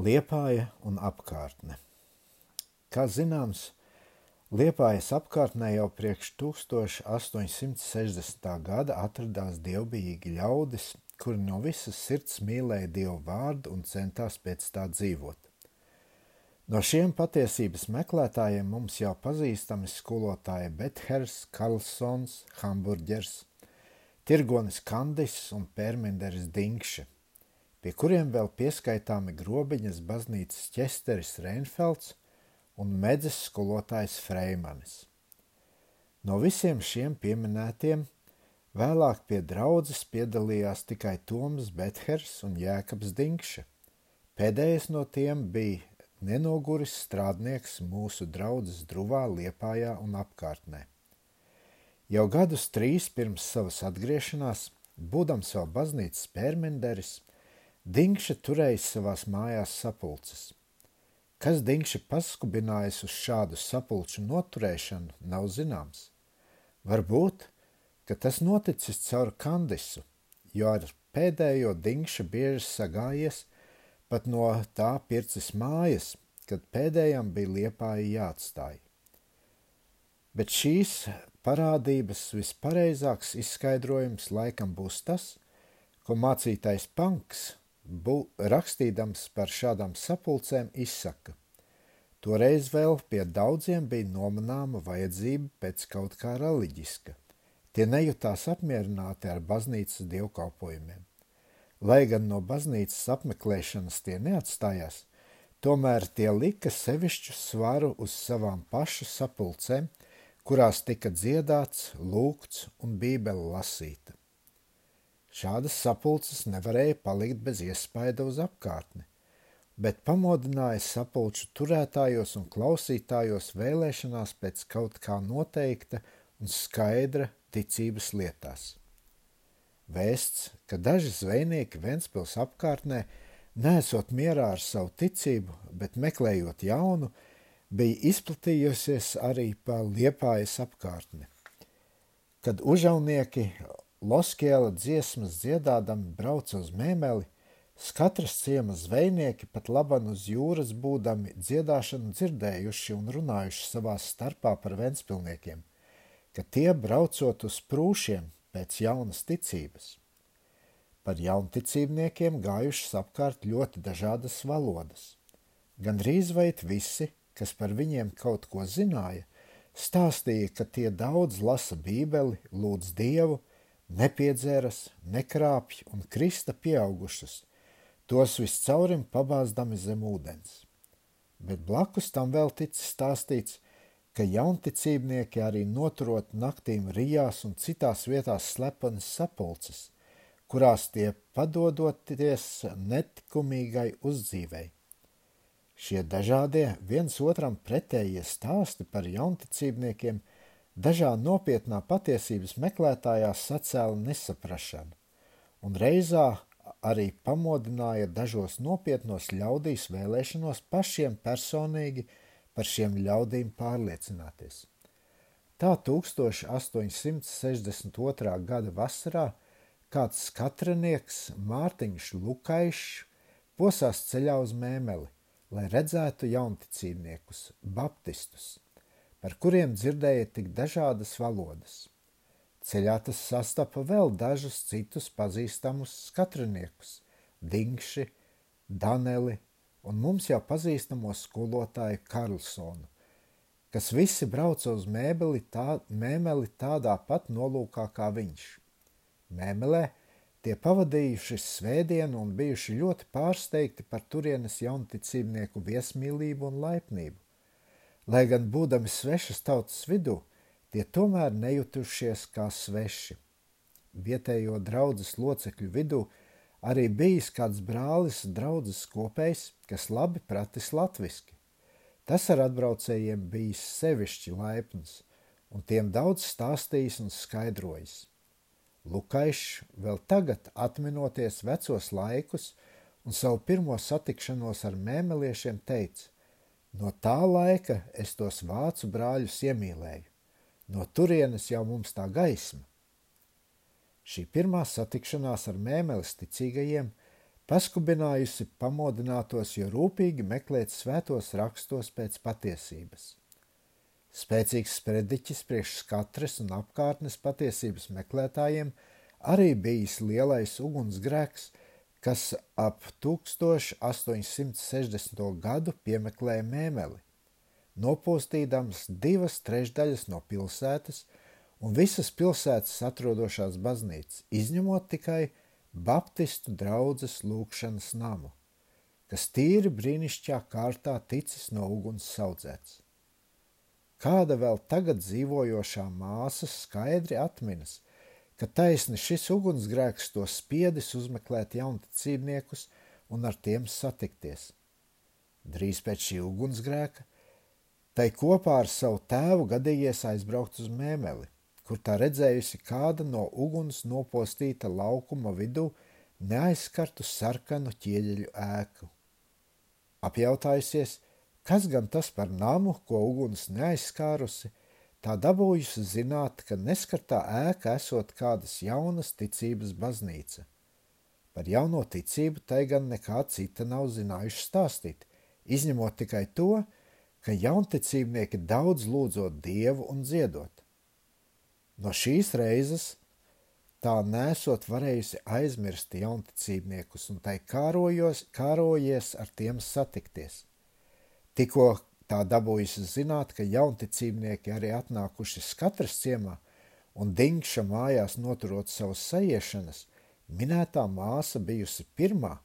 Liepāja un apkārtne. Kā zināms, Liepājas apkārtnē jau priekš 1860. gada atradās dievbijīgi ļaudis, kuri no visas sirds mīlēja Dievu vārdu un centās pēc tā dzīvot. No šiem patiesības meklētājiem mums jau pazīstami skolotāji Bethers, Karlsons, Hamburgers, Tirgonis Kandis un Pērmenderis Dinkše – pie kuriem vēl pieskaitāmi grobiņas baznīcas ķesteris Reinfelds un medzes skolotājs Freimanis. No visiem šiem pieminētiem vēlāk pie draudzes piedalījās tikai Toms Bethers un Jēkabs Dinkše. Pēdējais no tiem bija nenoguris strādnieks mūsu draudzes druvā, Liepājā un apkārtnē. Jau gadus trīs pirms savas atgriešanās, būdams vēl baznīcas pērmenderis, Dinkša turēja savās mājās sapulces. Kas Dinkša paskubinājis uz šādu sapulču noturēšanu, nav zināms. Varbūt, ka tas noticis caur kandisu, jo ar pēdējo Dinkša bieži sagājies pat no tā pircis mājas, kad pēdējam bija liepāja jāatstāj. Bet šīs parādības vispareizāks izskaidrojums laikam būs tas, ko mācītais Panks rakstīdams par šādām sapulcēm, izsaka: Toreiz vēl pie daudziem bija nomanāma vajadzība pēc kaut kā reliģiska. Tie nejūtās apmierināti ar baznīcas dievkalpojumiem. Lai gan no baznīcas apmeklēšanas tie neatstājās, tomēr tie lika sevišķu svaru uz savām pašu sapulcēm, kurās tika dziedāts, lūgts un bībele lasīta. Šādas sapulces nevarēja palikt bez iespaida uz apkārtni, bet pamodināja sapulču turētājos un klausītājos vēlēšanās pēc kaut kā noteikta un skaidra ticības lietās. Vēsts, ka daži zvejnieki Ventspils apkārtnē, nesot mierā ar savu ticību, bet meklējot jaunu, bija izplatījusies arī pa liepājas apkārtni. Kad užaunieki Loskiela dziesmas dziedādami brauca uz mēmeli, katras ciemas zvejnieki pat laban uz jūras būdami dziedāšanu dzirdējuši un runājuši savā starpā par ventspilniekiem, ka tie braucot uz prūšiem pēc jaunas ticības. Par jaunticībniekiem gājušas apkārt ļoti dažādas valodas. Gan drīz vait visi, kas par viņiem kaut ko zināja, stāstīja, ka tie daudz lasa bībeli, lūdz Dievu, nepiedzeras, nekrāpj un krista pieaugušas, tos viscaurim pabāzdami zem ūdens. Bet blakus tam vēl ticis stāstīts, ka jaunticībnieki arī noturot naktīm rijās un citās vietās slepenas sapulces, kurās tie padodoties netikumīgai uzdzīvei. Šie dažādie viens otram pretējie stāsti par jaunticībniekiem – Dažā nopietnā patiesības meklētājā sacēla nesaprašanu, un reizā arī pamodināja dažos nopietnos ļaudīs vēlēšanos pašiem personīgi par šiem ļaudīm pārliecināties. Tā 1862. gada vasarā kāds skatrinieks Mārtiņš Lukaišs posās ceļā uz mēmeli, lai redzētu jaunticībniekus, baptistus – par kuriem dzirdēja tik dažādas valodas. Ceļā tas sastapa vēl dažus citus pazīstamus skatriniekus - Dinkši, Daneli un mums jau pazīstamo skolotāju Karlsonu, kas visi brauca uz mēbeli, tā, mēmeli tādā pat nolūkā kā viņš. Mēmelē tie pavadījuši svētdienu un bijuši ļoti pārsteigti par turienes jaunticībnieku viesmīlību un laipnību. Lai gan būdami svešas tautas vidū, tie tomēr nejutušies kā sveši. Vietējo draudzes locekļu vidū arī bijis kāds brālis draudzes kopējs, kas labi pratis latviski. Tas ar atbraucējiem bijis sevišķi laipns, un tiem daudz stāstījis un skaidrojis. Lukaišs vēl tagad atminoties vecos laikus un savu pirmo satikšanos ar mēmeliešiem teica – No tā laika es tos vācu brāļus iemīlēju. No turienes jau mums tā gaisma. Šī pirmā satikšanās ar mēmeles ticīgajiem paskubinājusi pamodinātos, jo rūpīgi meklēt svētos rakstos pēc patiesības. Spēcīgs sprediķis priekš skatres un apkārtnes patiesības meklētājiem arī bijis lielais ugunsgrēks, kas ap 1860. gadu piemeklēja mēmeli, nopūstīdams divas trešdaļas no pilsētas un visas pilsētas atrodošās baznīcas, izņemot tikai Baptistu draudzes lūkšanas namu, kas tīri brīnišķīgā kārtā ticis no uguns saudzēts. Kāda vēl tagad dzīvojošā māsa skaidri atminas, ka taisni šis ugunsgrēks to spiedis uzmeklēt jaunticībniekus un ar tiem satikties. Drīz pēc šī ugunsgrēka tai kopā ar savu tēvu gadījies aizbraukt uz mēmeli, kur tā redzējusi kāda no uguns nopostīta laukuma vidū neaizskartu sarkanu ķieģeļu ēku. Apjautājusies, Kas gan tas par namu, ko uguns neaizskārusi, tā dabūjusi zināt, ka neskartā ēka esot kādas jaunas ticības baznīca. Par jauno ticību tai gan nekā cita nav zinājuši stāstīt, izņemot tikai to, ka jaunticībnieki daudz lūdzot Dievu un dziedot. No šīs reizes tā nesot varējusi aizmirst jaunticībniekus un tai kārojos, kārojies ar tiem satikties. Tikko tā dabūjusi zināt, ka jaunticībnieki arī atnākuši skatras ciemā un Dinkša mājās noturot savas sajiešanas, minētā māsa bijusi pirmā,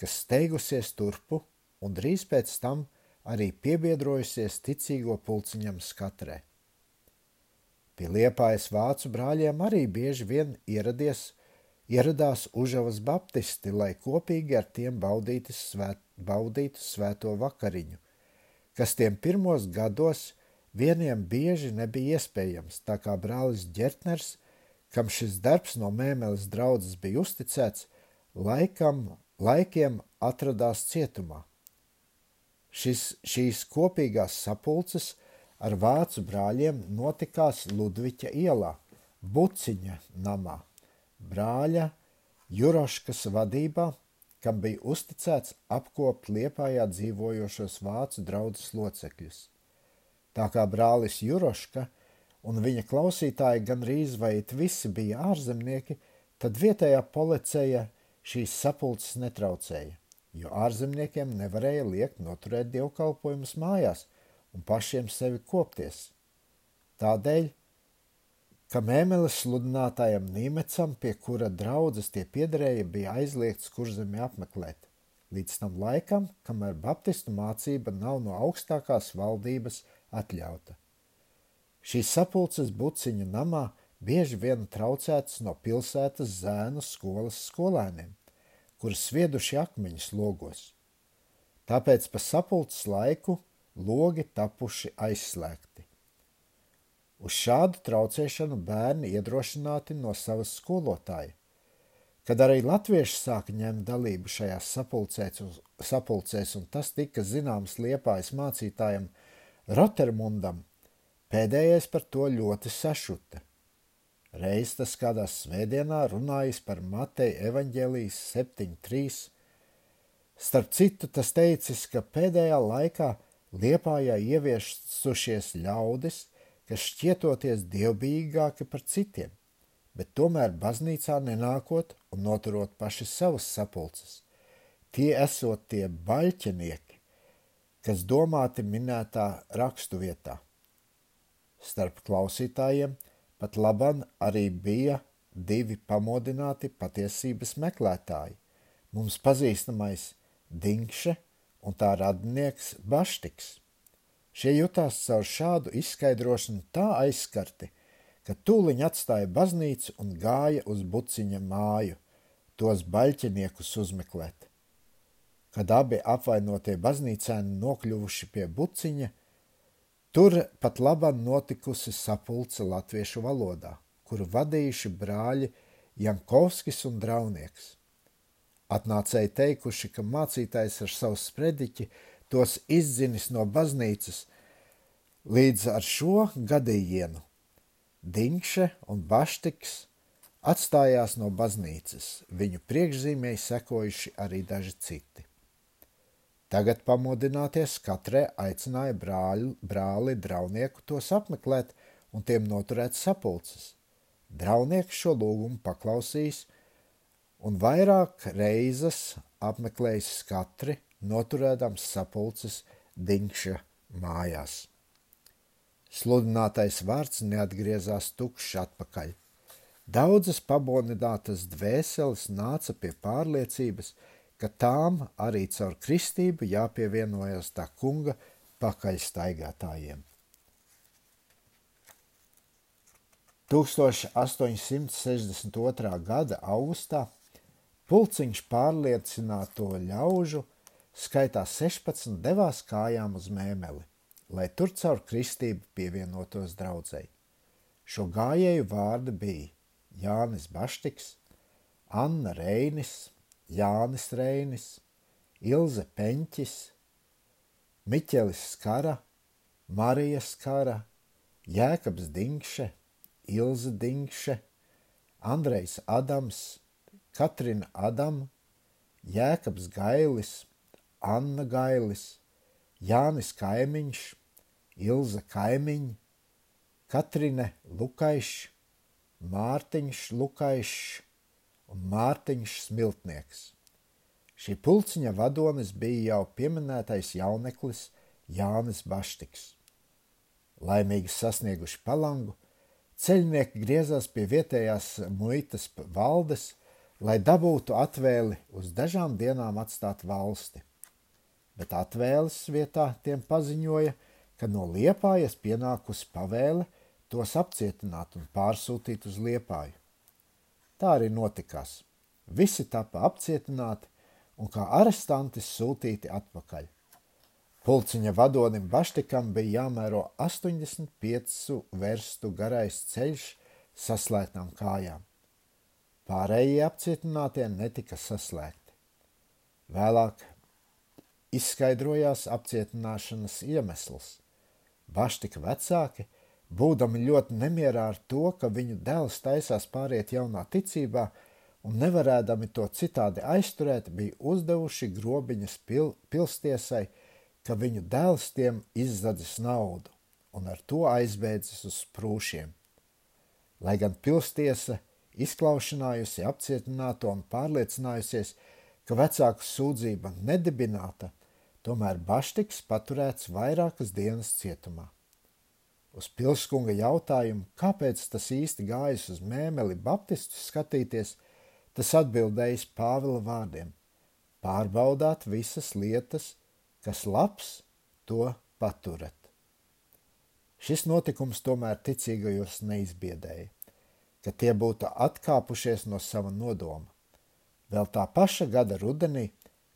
kas steigusies turpu un drīz pēc tam arī piebiedrojusies ticīgo pulciņam skatrē. Pie liepājas vācu brāļiem arī bieži vien ieradies, ieradās Užavas baptisti, lai kopīgi ar tiem baudītu, svēt, baudītu svēto vakariņu – kas tiem pirmos gados vieniem bieži nebija iespējams, tā kā brālis Gertners, kam šis darbs no mēmeles draudzes bija uzticēts, laikam, laikiem atradās cietumā. Šis, šīs kopīgās sapulces ar vācu brāļiem notikās Ludviķa ielā, Buciņa namā, brāļa Juroškas vadībā kam bija uzticēts apkopt Liepājā dzīvojošos vācu draudzes locekļus. Tā kā brālis Juroška un viņa klausītāji gandrīz vai visi bija ārzemnieki, tad vietējā policija šīs sapulces netraucēja, jo ārzemniekiem nevarēja liekt noturēt dievkalpojumus mājās un pašiem sevi kopties. Tādēļ ka mēmeles sludinātājam Nīmecam, pie kura draudzes tie piederēja, bija aizliegts kurzemi apmeklēt, līdz tam laikam, kamēr baptistu mācība nav no augstākās valdības atļauta. Šīs sapulces buciņa namā bieži vien traucētas no pilsētas zēnu skolas skolēniem, kurus svieduši akmeņus logos. Tāpēc pa sapulces laiku logi tapuši aizslēgti. Uz šādu traucēšanu bērni iedrošināti no savas skolotāja. Kad arī latvieši sāka ņemt dalību šajās sapulcēs, sapulcēs un tas tika zināms liepājas mācītājam Rotermundam, pēdējais par to ļoti sašuta. Reiz tas kādā svētdienā runājis par Mateja evaņģēlijas 7.3. Starp citu, tas teicis, ka pēdējā laikā Liepājā ieviesušies ļaudis, kas šķietoties dievbijīgāki par citiem, bet tomēr baznīcā nenākot un noturot paši savas sapulces. Tie esot tie baļķenieki, kas domāti minētā rakstu vietā. Starp klausītājiem pat laban arī bija divi pamodināti patiesības meklētāji. Mums pazīstamais Dinkše un tā radinieks Baštiks. Šie jutās caur šādu izskaidrošanu tā aizskarti, ka tūliņ atstāja baznīcu un gāja uz buciņa māju, tos baļķiniekus uzmeklēt. Kad abi apvainotie baznīcēni nokļuvuši pie buciņa, tur pat labam notikusi sapulce latviešu valodā, kuru vadījuši brāļi Jankovskis un Draunieks. Atnācēji teikuši, ka mācītājs ar savu sprediķi tos izdzinis no baznīcas līdz ar šo gadījienu. Dinkše un Baštiks atstājās no baznīcas, viņu priekšzīmēji sekojuši arī daži citi. Tagad pamodināties katrē aicināja brāļu, brāli draudnieku tos apmeklēt un tiem noturēt sapulces. Draudnieks šo lūgumu paklausīs un vairāk reizes apmeklējis katri, noturēdams sapulces Dinkša mājās. Sludinātais vārds neatgriezās tukšs atpakaļ. Daudzas paboninātas dvēseles nāca pie pārliecības, ka tām arī caur kristību jāpievienojas tā kunga pakaļstaigātājiem. 1862. gada augustā pulciņš pārliecināto ļaužu skaitā 16 devās kājām uz mēmeli, lai tur caur kristību pievienotos draudzēji. Šo gājēju vārdi bija Jānis Baštiks, Anna Reinis, Jānis Reinis, Ilze Peņķis, Miķelis Skara, Marija Skara, Jēkabs Dinkše, Ilze Dinkše, Andrejs Adams, Katrina Adama, Jēkabs Gailis, Anna Gailis, Jānis Kaimiņš, Ilza Kaimiņš, Katrine Lukaišs, Mārtiņš Lukaišs un Mārtiņš Smiltnieks. Šī pulciņa vadonis bija jau pieminētais jauneklis Jānis Baštiks. Laimīgi sasnieguši palangu, ceļnieki griezās pie vietējās muitas valdes, lai dabūtu atvēli uz dažām dienām atstāt valsti. Bet atvēles vietā tiem paziņoja, ka no liepājas pienākusi pavēle – tos apcietināt un pārsūtīt uz liepāju. Tā arī notikās. Visi tapa apcietināti un kā arestanti sūtīti atpakaļ. Pulciņa vadonim Baštikam bija jāmēro 85 verstu garais ceļš saslēgtām kājām. Pārējie apcietinātie netika saslēgti. Vēlāk izskaidrojās apcietināšanas iemesls. Baštika vecāki – būdami ļoti nemierā ar to, ka viņu dēls taisās pāriet jaunā ticībā un nevarēdami to citādi aizturēt, bija uzdevuši grobiņas pil pilstiesai, ka viņu dēls tiem izzadzis naudu un ar to aizbēdzis uz prūšiem. Lai gan pilstiesa izklaušanājusi apcietināto un pārliecinājusies, ka vecāku sūdzība nedibināta, tomēr Baštiks paturēts vairākas dienas cietumā. Uz pilskunga jautājumu, kāpēc tas īsti gājis uz mēmeli baptistu skatīties, tas atbildējis Pāvila vārdiem: Pārbaudāt visas lietas, kas labs, to paturat. Šis notikums tomēr ticīgajos neizbiedēja, ka tie būtu atkāpušies no sava nodoma. Vēl tā paša gada rudenī,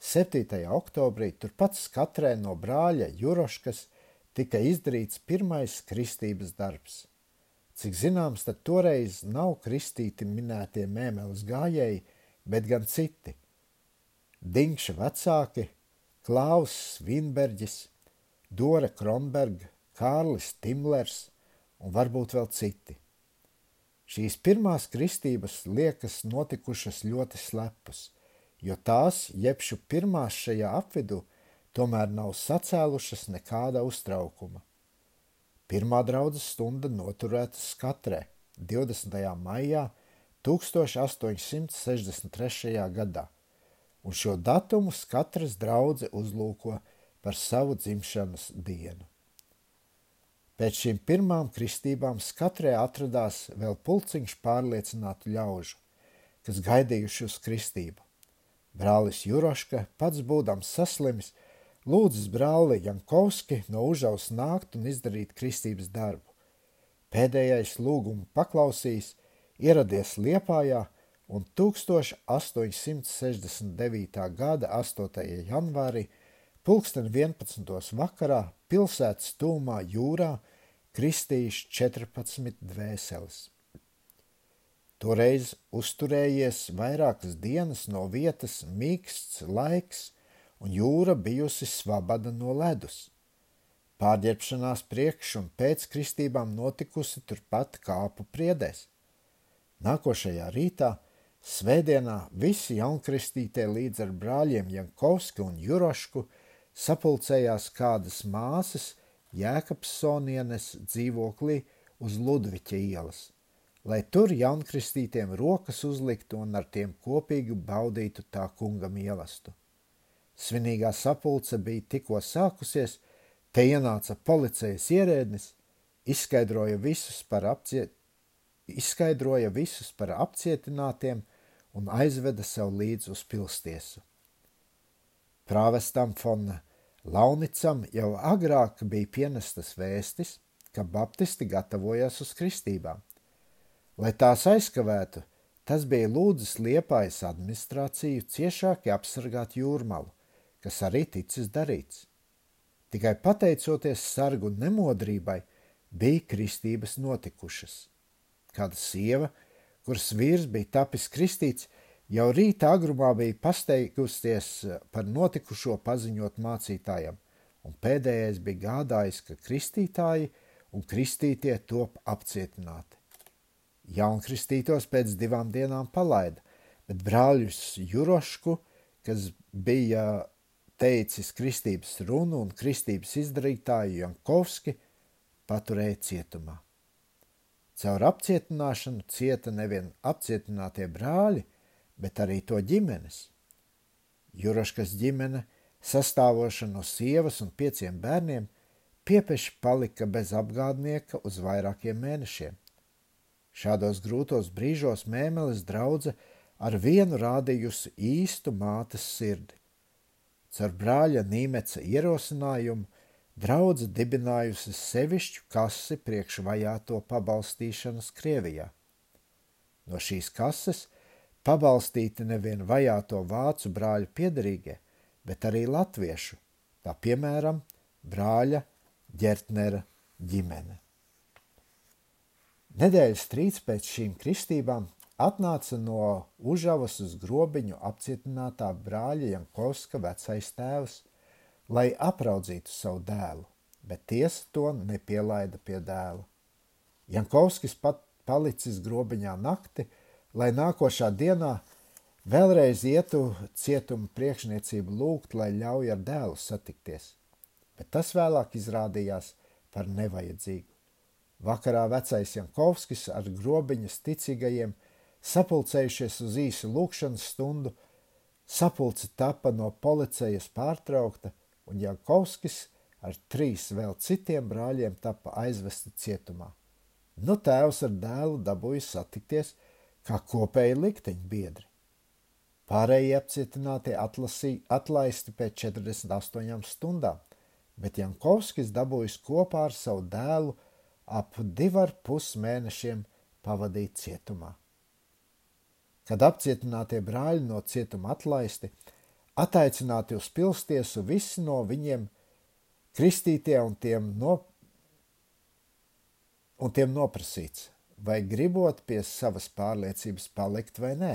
7. oktobrī, turpat skatrē no brāļa Juroškas tika izdarīts pirmais kristības darbs. Cik zināms, tad toreiz nav kristīti minētie mēmeles gājēji, bet gan citi. Dinkša vecāki, Klaus Vinberģis, Dora Kronberga, Kārlis Timlers un varbūt vēl citi. Šīs pirmās kristības liekas notikušas ļoti slepus, jo tās, jebšu pirmās šajā apvidū, tomēr nav sacēlušas nekāda uztraukuma. Pirmā draudzes stunda noturēta Skatrē 20. maijā 1863. gadā, un šo datumu katras draudze uzlūko par savu dzimšanas dienu. Pēc šīm pirmām kristībām Skatrē atradās vēl pulciņš pārliecinātu ļaužu, kas gaidījuši uz kristību. Brālis Juroška, pats būdams saslims, lūdzis brāli Jankovski no Užaus nākt un izdarīt kristības darbu. Pēdējais lūgumu paklausījis, ieradies Liepājā un 1869. gada 8. janvārī pulksten 11. vakarā pilsētas tūmā jūrā kristījis 14 dvēseles. Toreiz uzturējies vairākas dienas no vietas mīksts laiks, un jūra bijusi svabada no ledus. Pārģērbšanās priekš un pēc kristībām notikusi turpat kāpu priedēs. Nākošajā rītā, svētdienā, visi jaunkristītie līdz ar brāļiem Jankovski un Jurošku sapulcējās kādas māsas Jēkabsonienes dzīvoklī uz Ludviķa ielas, lai tur jaunkristītiem rokas uzliktu un ar tiem kopīgi baudītu tā kunga mīlestību. Svinīgā sapulce bija tikko sākusies, te ienāca policijas ierēdnis, izskaidroja visus par, apciet... izskaidroja visus par apcietinātiem un aizveda sev līdzi uz pilstiesu. Prāvestam Fona Launicam jau agrāk bija pienestas vēstis, ka baptisti gatavojas uz kristībām. Lai tās aizkavētu, tas bija lūdzis Liepājas administrāciju ciešāki apsargāt jūrmalu, kas arī ticis darīts. Tikai pateicoties sargu nemodrībai, bija kristības notikušas. Kāda sieva, kuras vīrs bija tapis kristīts, jau rīta agrumā bija pasteigusies par notikušo paziņot mācītājam, un pēdējais bija gādājis, ka kristītāji un kristītie top apcietināti. Jaunkristītos pēc divām dienām palaida, bet brāļus Jurošku, kas bija teicis kristības runu un kristības izdarītāju Jankovski paturēja cietumā. Caur apcietināšanu cieta nevien apcietinātie brāļi, bet arī to ģimenes. Juraškas ģimene, sastāvoša no sievas un pieciem bērniem, piepeši palika bez apgādnieka uz vairākiem mēnešiem. Šādos grūtos brīžos mēmeles draudze ar vienu rādījusi īstu mātes sirdi. Caur brāļa Nīmeca ierosinājumu draudze dibinājusi sevišķu kasi priekš vajāto pabalstīšanas Krievijā. No šīs kases pabalstīti nevien vajāto vācu brāļu piedarīgie, bet arī latviešu, tā piemēram brāļa ģertnera ģimene. Nedēļas trīc pēc šīm kristībām atnāca no Užavas uz grobiņu apcietinātā brāļa Jankovska vecais tēvs, lai apraudzītu savu dēlu, bet tiesa to nepielaida pie dēla. Jankovskis pat palicis grobiņā nakti, lai nākošā dienā vēlreiz ietu cietuma priekšniecību lūgt, lai ļauj ar dēlu satikties, bet tas vēlāk izrādījās par nevajadzīgu. Vakarā vecais Jankovskis ar grobiņas ticīgajiem – Sapulcējušies uz īsu lūkšanas stundu, sapulce tapa no policijas pārtraukta, un Jankovskis ar trīs vēl citiem brāļiem tapa aizvesti cietumā. Nu tēvs ar dēlu dabūja satikties kā kopēji likteņu biedri. Pārējie apcietinātie atlasī, atlaisti pēc 48 stundām, bet Jankovskis dabūjis kopā ar savu dēlu ap divu ar pus mēnešiem pavadīt cietumā kad apcietinātie brāļi no cietuma atlaisti, ataicināti uz pilstiesu visi no viņiem kristītie un tiem, no, un tiem noprasīts, vai gribot pie savas pārliecības palikt vai nē.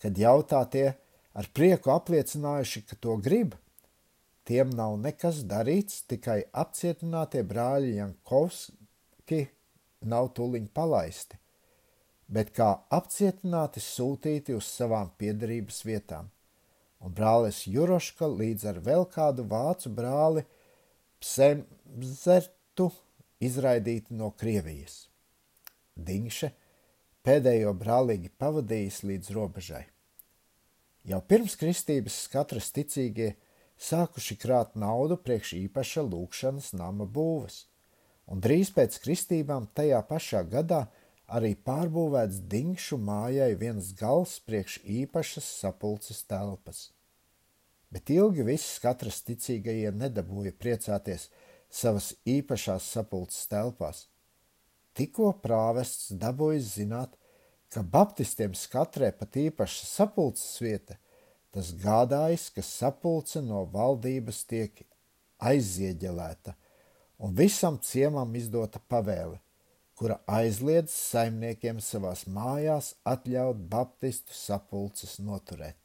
Kad jautātie ar prieku apliecinājuši, ka to grib, tiem nav nekas darīts, tikai apcietinātie brāļi Jankovski nav tuliņ palaisti bet kā apcietināti sūtīti uz savām piedarības vietām, un brālis Juroška līdz ar vēl kādu vācu brāli Psemzertu izraidīti no Krievijas. Diņše pēdējo brālīgi pavadījis līdz robežai. Jau pirms kristības katras ticīgie sākuši krāt naudu priekš īpaša lūkšanas nama būves, un drīz pēc kristībām tajā pašā gadā – arī pārbūvēts dinkšu mājai viens gals priekš īpašas sapulces telpas. Bet ilgi viss katrs ticīgajie nedabūja priecāties savas īpašās sapulces telpās. Tikko prāvests dabūjis zināt, ka baptistiem skatrē pat īpaša sapulces vieta, tas gādājis, ka sapulce no valdības tiek aizzieģelēta un visam ciemam izdota pavēle kura aizliedz saimniekiem savās mājās atļaut baptistu sapulces noturēt.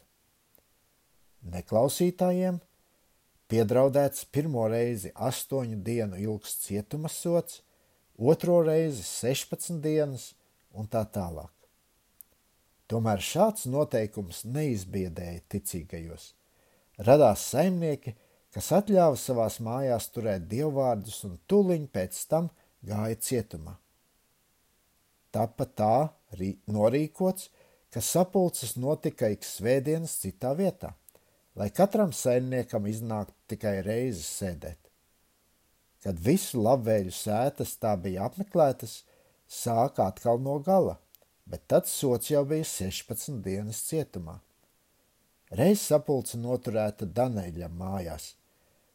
Neklausītājiem piedraudēts pirmo reizi astoņu dienu ilgs cietuma sots, otro reizi 16 dienas un tā tālāk. Tomēr šāds noteikums neizbiedēja ticīgajos. Radās saimnieki, kas atļāva savās mājās turēt dievvvārdus un tuliņ pēc tam gāja cietumā. Tāpat tā norīkots, ka sapulces notika ik svētdienas citā vietā, lai katram saimniekam iznāktu tikai reizi sēdēt. Kad visu labvēļu sētas tā bija apmeklētas, sāka atkal no gala, bet tad sots jau bija 16 dienas cietumā. Reiz sapulce noturēta Daneļa mājās,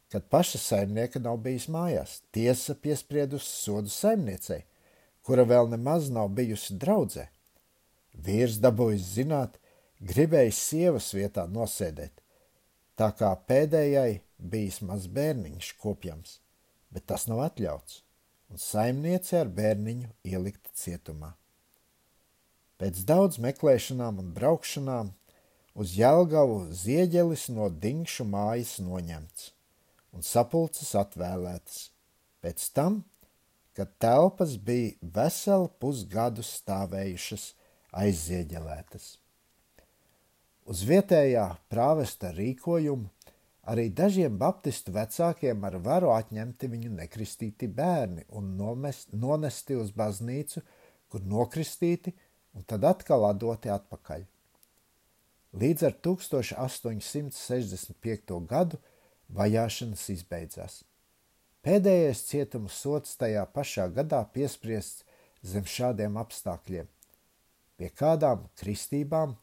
kad paša saimnieka nav bijis mājās. Tiesa piespriedusi sodu saimniecei, kura vēl nemaz nav bijusi draudzē. Vīrs dabūjis zināt, gribējis sievas vietā nosēdēt, tā kā pēdējai bijis maz bērniņš kopjams, bet tas nav atļauts un saimniece ar bērniņu ielikta cietumā. Pēc daudz meklēšanām un braukšanām uz Jelgavu zieģelis no Dinkšu mājas noņemts un sapulces atvēlētas. Pēc tam, kad telpas bija veselu pusgadu stāvējušas aizzieģelētas. Uz vietējā prāvesta rīkojumu Arī dažiem baptistu vecākiem ar varu atņemti viņu nekristīti bērni un nomest, nonesti uz baznīcu, kur nokristīti un tad atkal atdoti atpakaļ. Līdz ar 1865. gadu vajāšanas izbeidzās. Pēdējais cietuma sots tajā pašā gadā piespriests zem šādiem apstākļiem. Pie kādām kristībām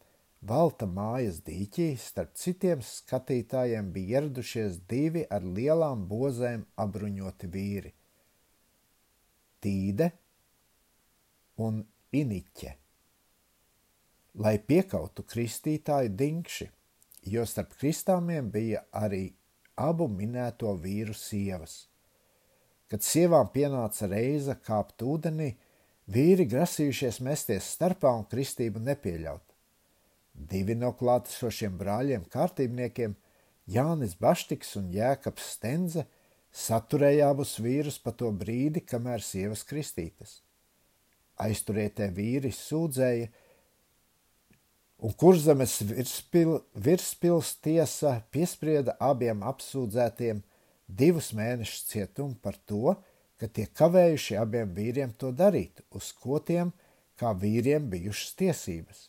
Valta mājas dīķī starp citiem skatītājiem bija ieradušies divi ar lielām bozēm apbruņoti vīri - Tīde un Iniķe. Lai piekautu kristītāju dinkši, jo starp kristāmiem bija arī abu minēto vīru sievas. Kad sievām pienāca reize kāpt ūdenī, vīri grasījušies mesties starpā un kristību nepieļaut. Divi no klātesošiem brāļiem kārtībniekiem, Jānis Baštiks un Jēkabs Stenze, saturēja abus vīrus pa to brīdi, kamēr sievas kristītas. Aizturētie vīri sūdzēja, un kurzemes virspil, virspils tiesa piesprieda abiem apsūdzētiem divus mēnešus cietumu par to, ka tie kavējuši abiem vīriem to darīt, uz ko tiem kā vīriem bijušas tiesības.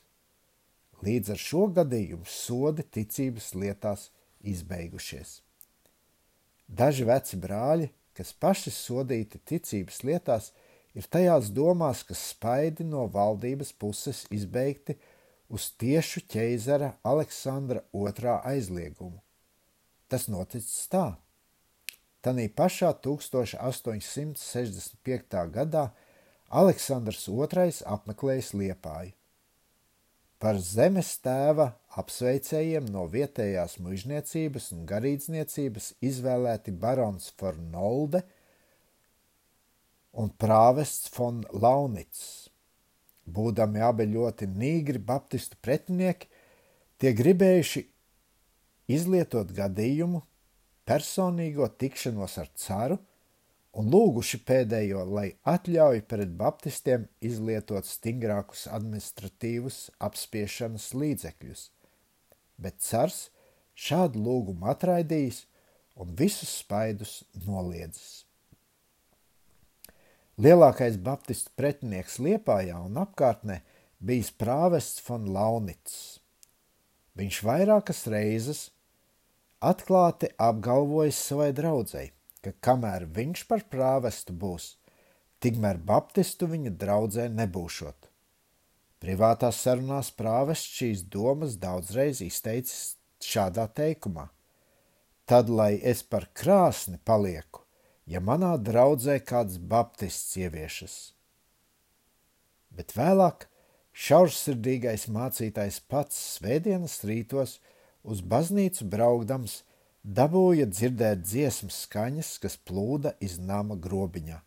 Līdz ar šo gadījumu sodi ticības lietās izbeigušies. Daži veci brāļi, kas paši sodīti ticības lietās, ir tajās domās, ka spaidi no valdības puses izbeigti uz tiešu ķeizara Aleksandra II aizliegumu. Tas noticis tā. Tanī pašā 1865. gadā Aleksandrs II apmeklējis Liepāju par zemes tēva apsveicējiem no vietējās mužniecības un garīdzniecības izvēlēti barons Fornolde un prāvests von Launits. Būdami abi ļoti nīgri baptistu pretinieki, tie gribējuši izlietot gadījumu, personīgo tikšanos ar caru – un lūguši pēdējo, lai atļauj pret baptistiem izlietot stingrākus administratīvus apspiešanas līdzekļus, bet cars šādu lūgumu atraidījis un visus spaidus noliedzis. Lielākais baptistu pretinieks Liepājā un apkārtnē bijis prāvests von Launits. Viņš vairākas reizes atklāti apgalvojis savai draudzēji, ka kamēr viņš par prāvestu būs, tikmēr baptistu viņa draudzē nebūšot. Privātās sarunās prāvests šīs domas daudzreiz izteicis šādā teikumā: Tad, lai es par krāsni palieku, ja manā draudzē kāds baptists ieviešas. Bet vēlāk šaursirdīgais mācītājs pats svētdienas rītos uz baznīcu braukdams dabūja dzirdēt dziesmas skaņas, kas plūda iz nama grobiņā,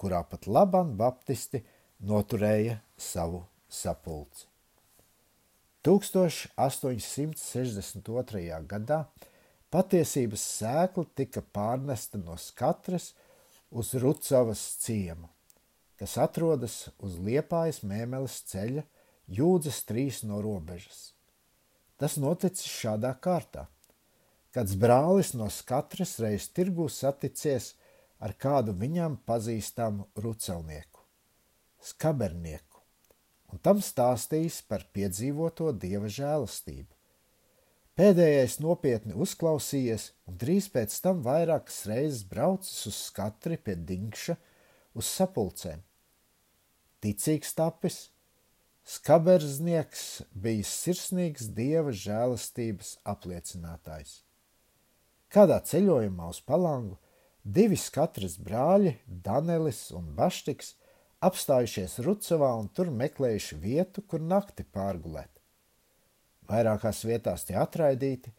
kurā pat labam baptisti noturēja savu sapulci. 1862. gadā patiesības sēkla tika pārnesta no skatras uz Rucavas ciemu, kas atrodas uz Liepājas mēmeles ceļa jūdzes trīs no robežas. Tas noticis šādā kārtā. Kāds brālis no katras reizes tirgū saticies ar kādu viņam pazīstamu rucelnieku, skabernieku, un tam stāstījis par piedzīvoto dieva žēlastību. Pēdējais nopietni uzklausījies, un drīz pēc tam vairākas reizes braucis uz skatri pie dinkša uz sapulcēm. Ticīgs tapis, skaberznieks bija sirsnīgs dieva žēlastības apliecinātājs. Kādā ceļojumā uz palangu divi skatras brāļi, Danelis un Baštiks, apstājušies Rucavā un tur meklējuši vietu, kur nakti pārgulēt. Vairākās vietās tie atraidīti,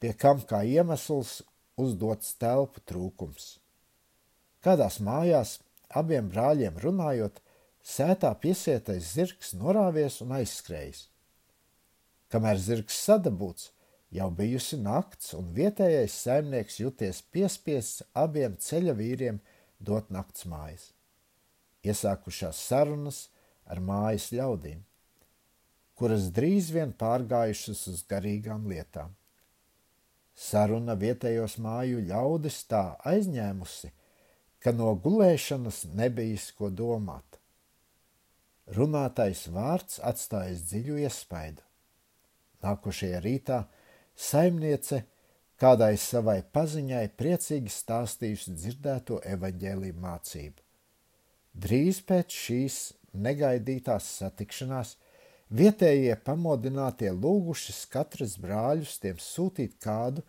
pie kam kā iemesls uzdots telpu trūkums. Kādās mājās abiem brāļiem runājot, sētā piesietais zirgs norāvies un aizskrējis. Kamēr zirgs sadabūts, jau bijusi nakts, un vietējais saimnieks juties piespiests abiem ceļa vīriem dot nakts mājas. Iesākušās sarunas ar mājas ļaudīm, kuras drīz vien pārgājušas uz garīgām lietām. Saruna vietējos māju ļaudis tā aizņēmusi, ka no gulēšanas nebijis ko domāt. Runātais vārds atstājis dziļu iespaidu. Nākošajā rītā saimniece kādai savai paziņai priecīgi stāstījusi dzirdēto evaņģēlīju mācību. Drīz pēc šīs negaidītās satikšanās vietējie pamodinātie lūguši katras brāļus tiem sūtīt kādu,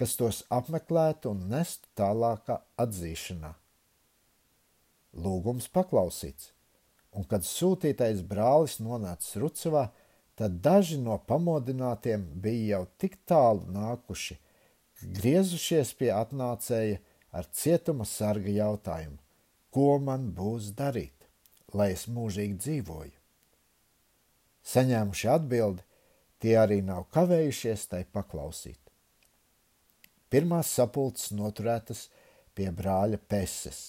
kas tos apmeklētu un nestu tālākā atzīšanā. Lūgums paklausīts, un kad sūtītais brālis nonāca Rucavā, tad daži no pamodinātiem bija jau tik tālu nākuši, ka griezušies pie atnācēja ar cietuma sarga jautājumu: Ko man būs darīt, lai es mūžīgi dzīvoju? Saņēmuši atbildi, tie arī nav kavējušies tai paklausīt. Pirmās sapulces noturētas pie brāļa Peses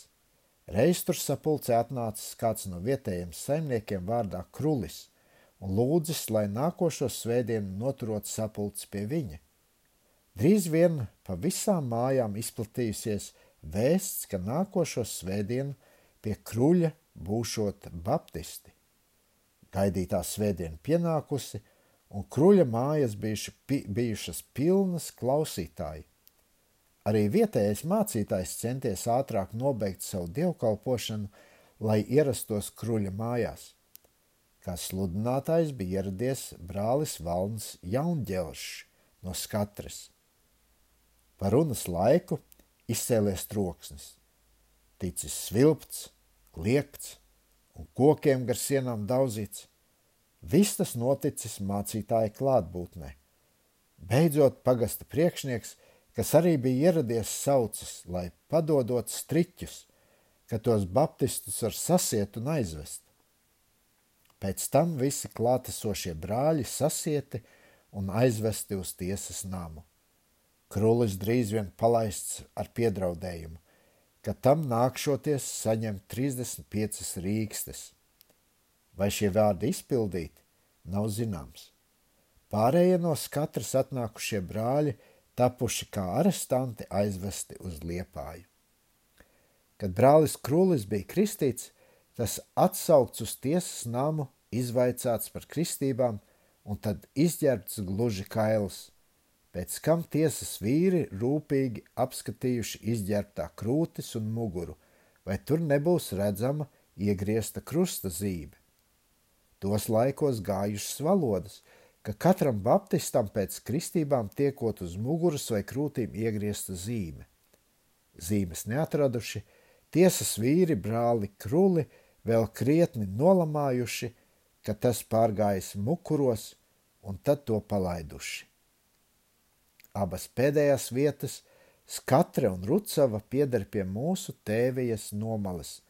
Reiz tur sapulcē atnācis kāds no vietējiem saimniekiem vārdā Krulis un lūdzis, lai nākošo svētdienu noturot sapulci pie viņa. Drīz vien pa visām mājām izplatījusies vēsts, ka nākošo svētdienu pie kruļa būšot baptisti. Gaidītā svētdiena pienākusi, un kruļa mājas bijuši, pi, bijušas pilnas klausītāji. Arī vietējais mācītājs centies ātrāk nobeigt savu dievkalpošanu, lai ierastos kruļa mājās. Kā sludinātājs bija ieradies brālis Valns Jaunģelšs no skatras. Par runas laiku izcēlies troksnis, ticis svilpts, kliegts un kokiem gar sienām daudzīts. Viss tas noticis mācītāja klātbūtnē. Beidzot, pagasta priekšnieks – kas arī bija ieradies saucis, lai padodot striķus, ka tos baptistus var sasiet un aizvest. Pēc tam visi klātesošie brāļi sasieti un aizvesti uz tiesas namu. Krulis drīz vien palaists ar piedraudējumu, ka tam nākšoties saņemt 35 rīkstes. Vai šie vārdi izpildīti, nav zināms. Pārējie no katras atnākušie brāļi – tapuši kā arestanti aizvesti uz liepāju. Kad brālis Krūlis bija kristīts, tas atsaukts uz tiesas namu, izvaicāts par kristībām un tad izģērbts gluži kails, pēc kam tiesas vīri rūpīgi apskatījuši izģērbtā krūtis un muguru, vai tur nebūs redzama iegriezta krusta zīme. Tos laikos gājušas valodas – ka katram baptistam pēc kristībām tiekot uz muguras vai krūtīm iegriezta zīme. Zīmes neatraduši, tiesas vīri, brāli kruli vēl krietni nolamājuši, ka tas pārgājis mukuros un tad to palaiduši. Abas pēdējās vietas, Skatre un Rucava, pieder pie mūsu tēvijas nomales,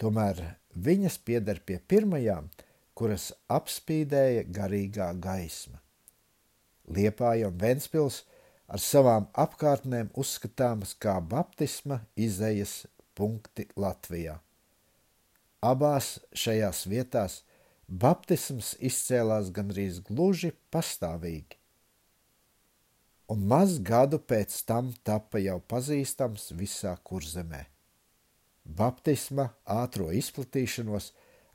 tomēr viņas pieder pie pirmajām – kuras apspīdēja garīgā gaisma. Liepāja un Ventspils ar savām apkārtnēm uzskatāmas kā baptisma izējas punkti Latvijā. abās šajās vietās baptisms izcēlās gandrīz gluži pastāvīgi. Un maz gadu pēc tam tapa jau pazīstams visā kurzemē. Baptisma ātro izplatīšanos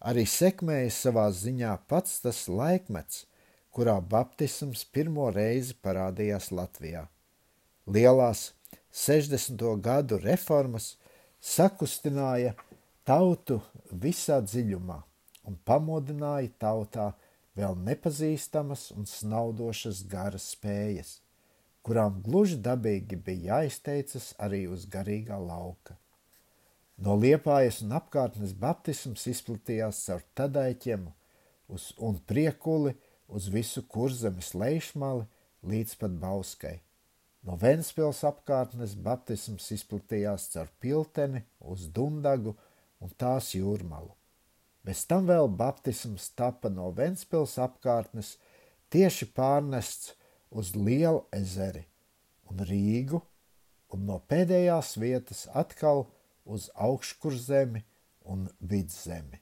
arī sekmēja savā ziņā pats tas laikmets, kurā baptisms pirmo reizi parādījās Latvijā. Lielās 60. gadu reformas sakustināja tautu visā dziļumā un pamodināja tautā vēl nepazīstamas un snaudošas garas spējas, kurām gluži dabīgi bija jāizteicas arī uz garīgā lauka. No liepājas un apkārtnes baptisms izplatījās caur tadaiķiem uz, un priekuli uz visu kurzemes lejšmali līdz pat bauskai. No Ventspils apkārtnes baptisms izplatījās caur pilteni uz Dundagu un tās jūrmalu. Bez tam vēl baptisms tapa no Ventspils apkārtnes tieši pārnests uz Lielu ezeri un Rīgu, un no pēdējās vietas atkal uz augškurzemi un vidzemi.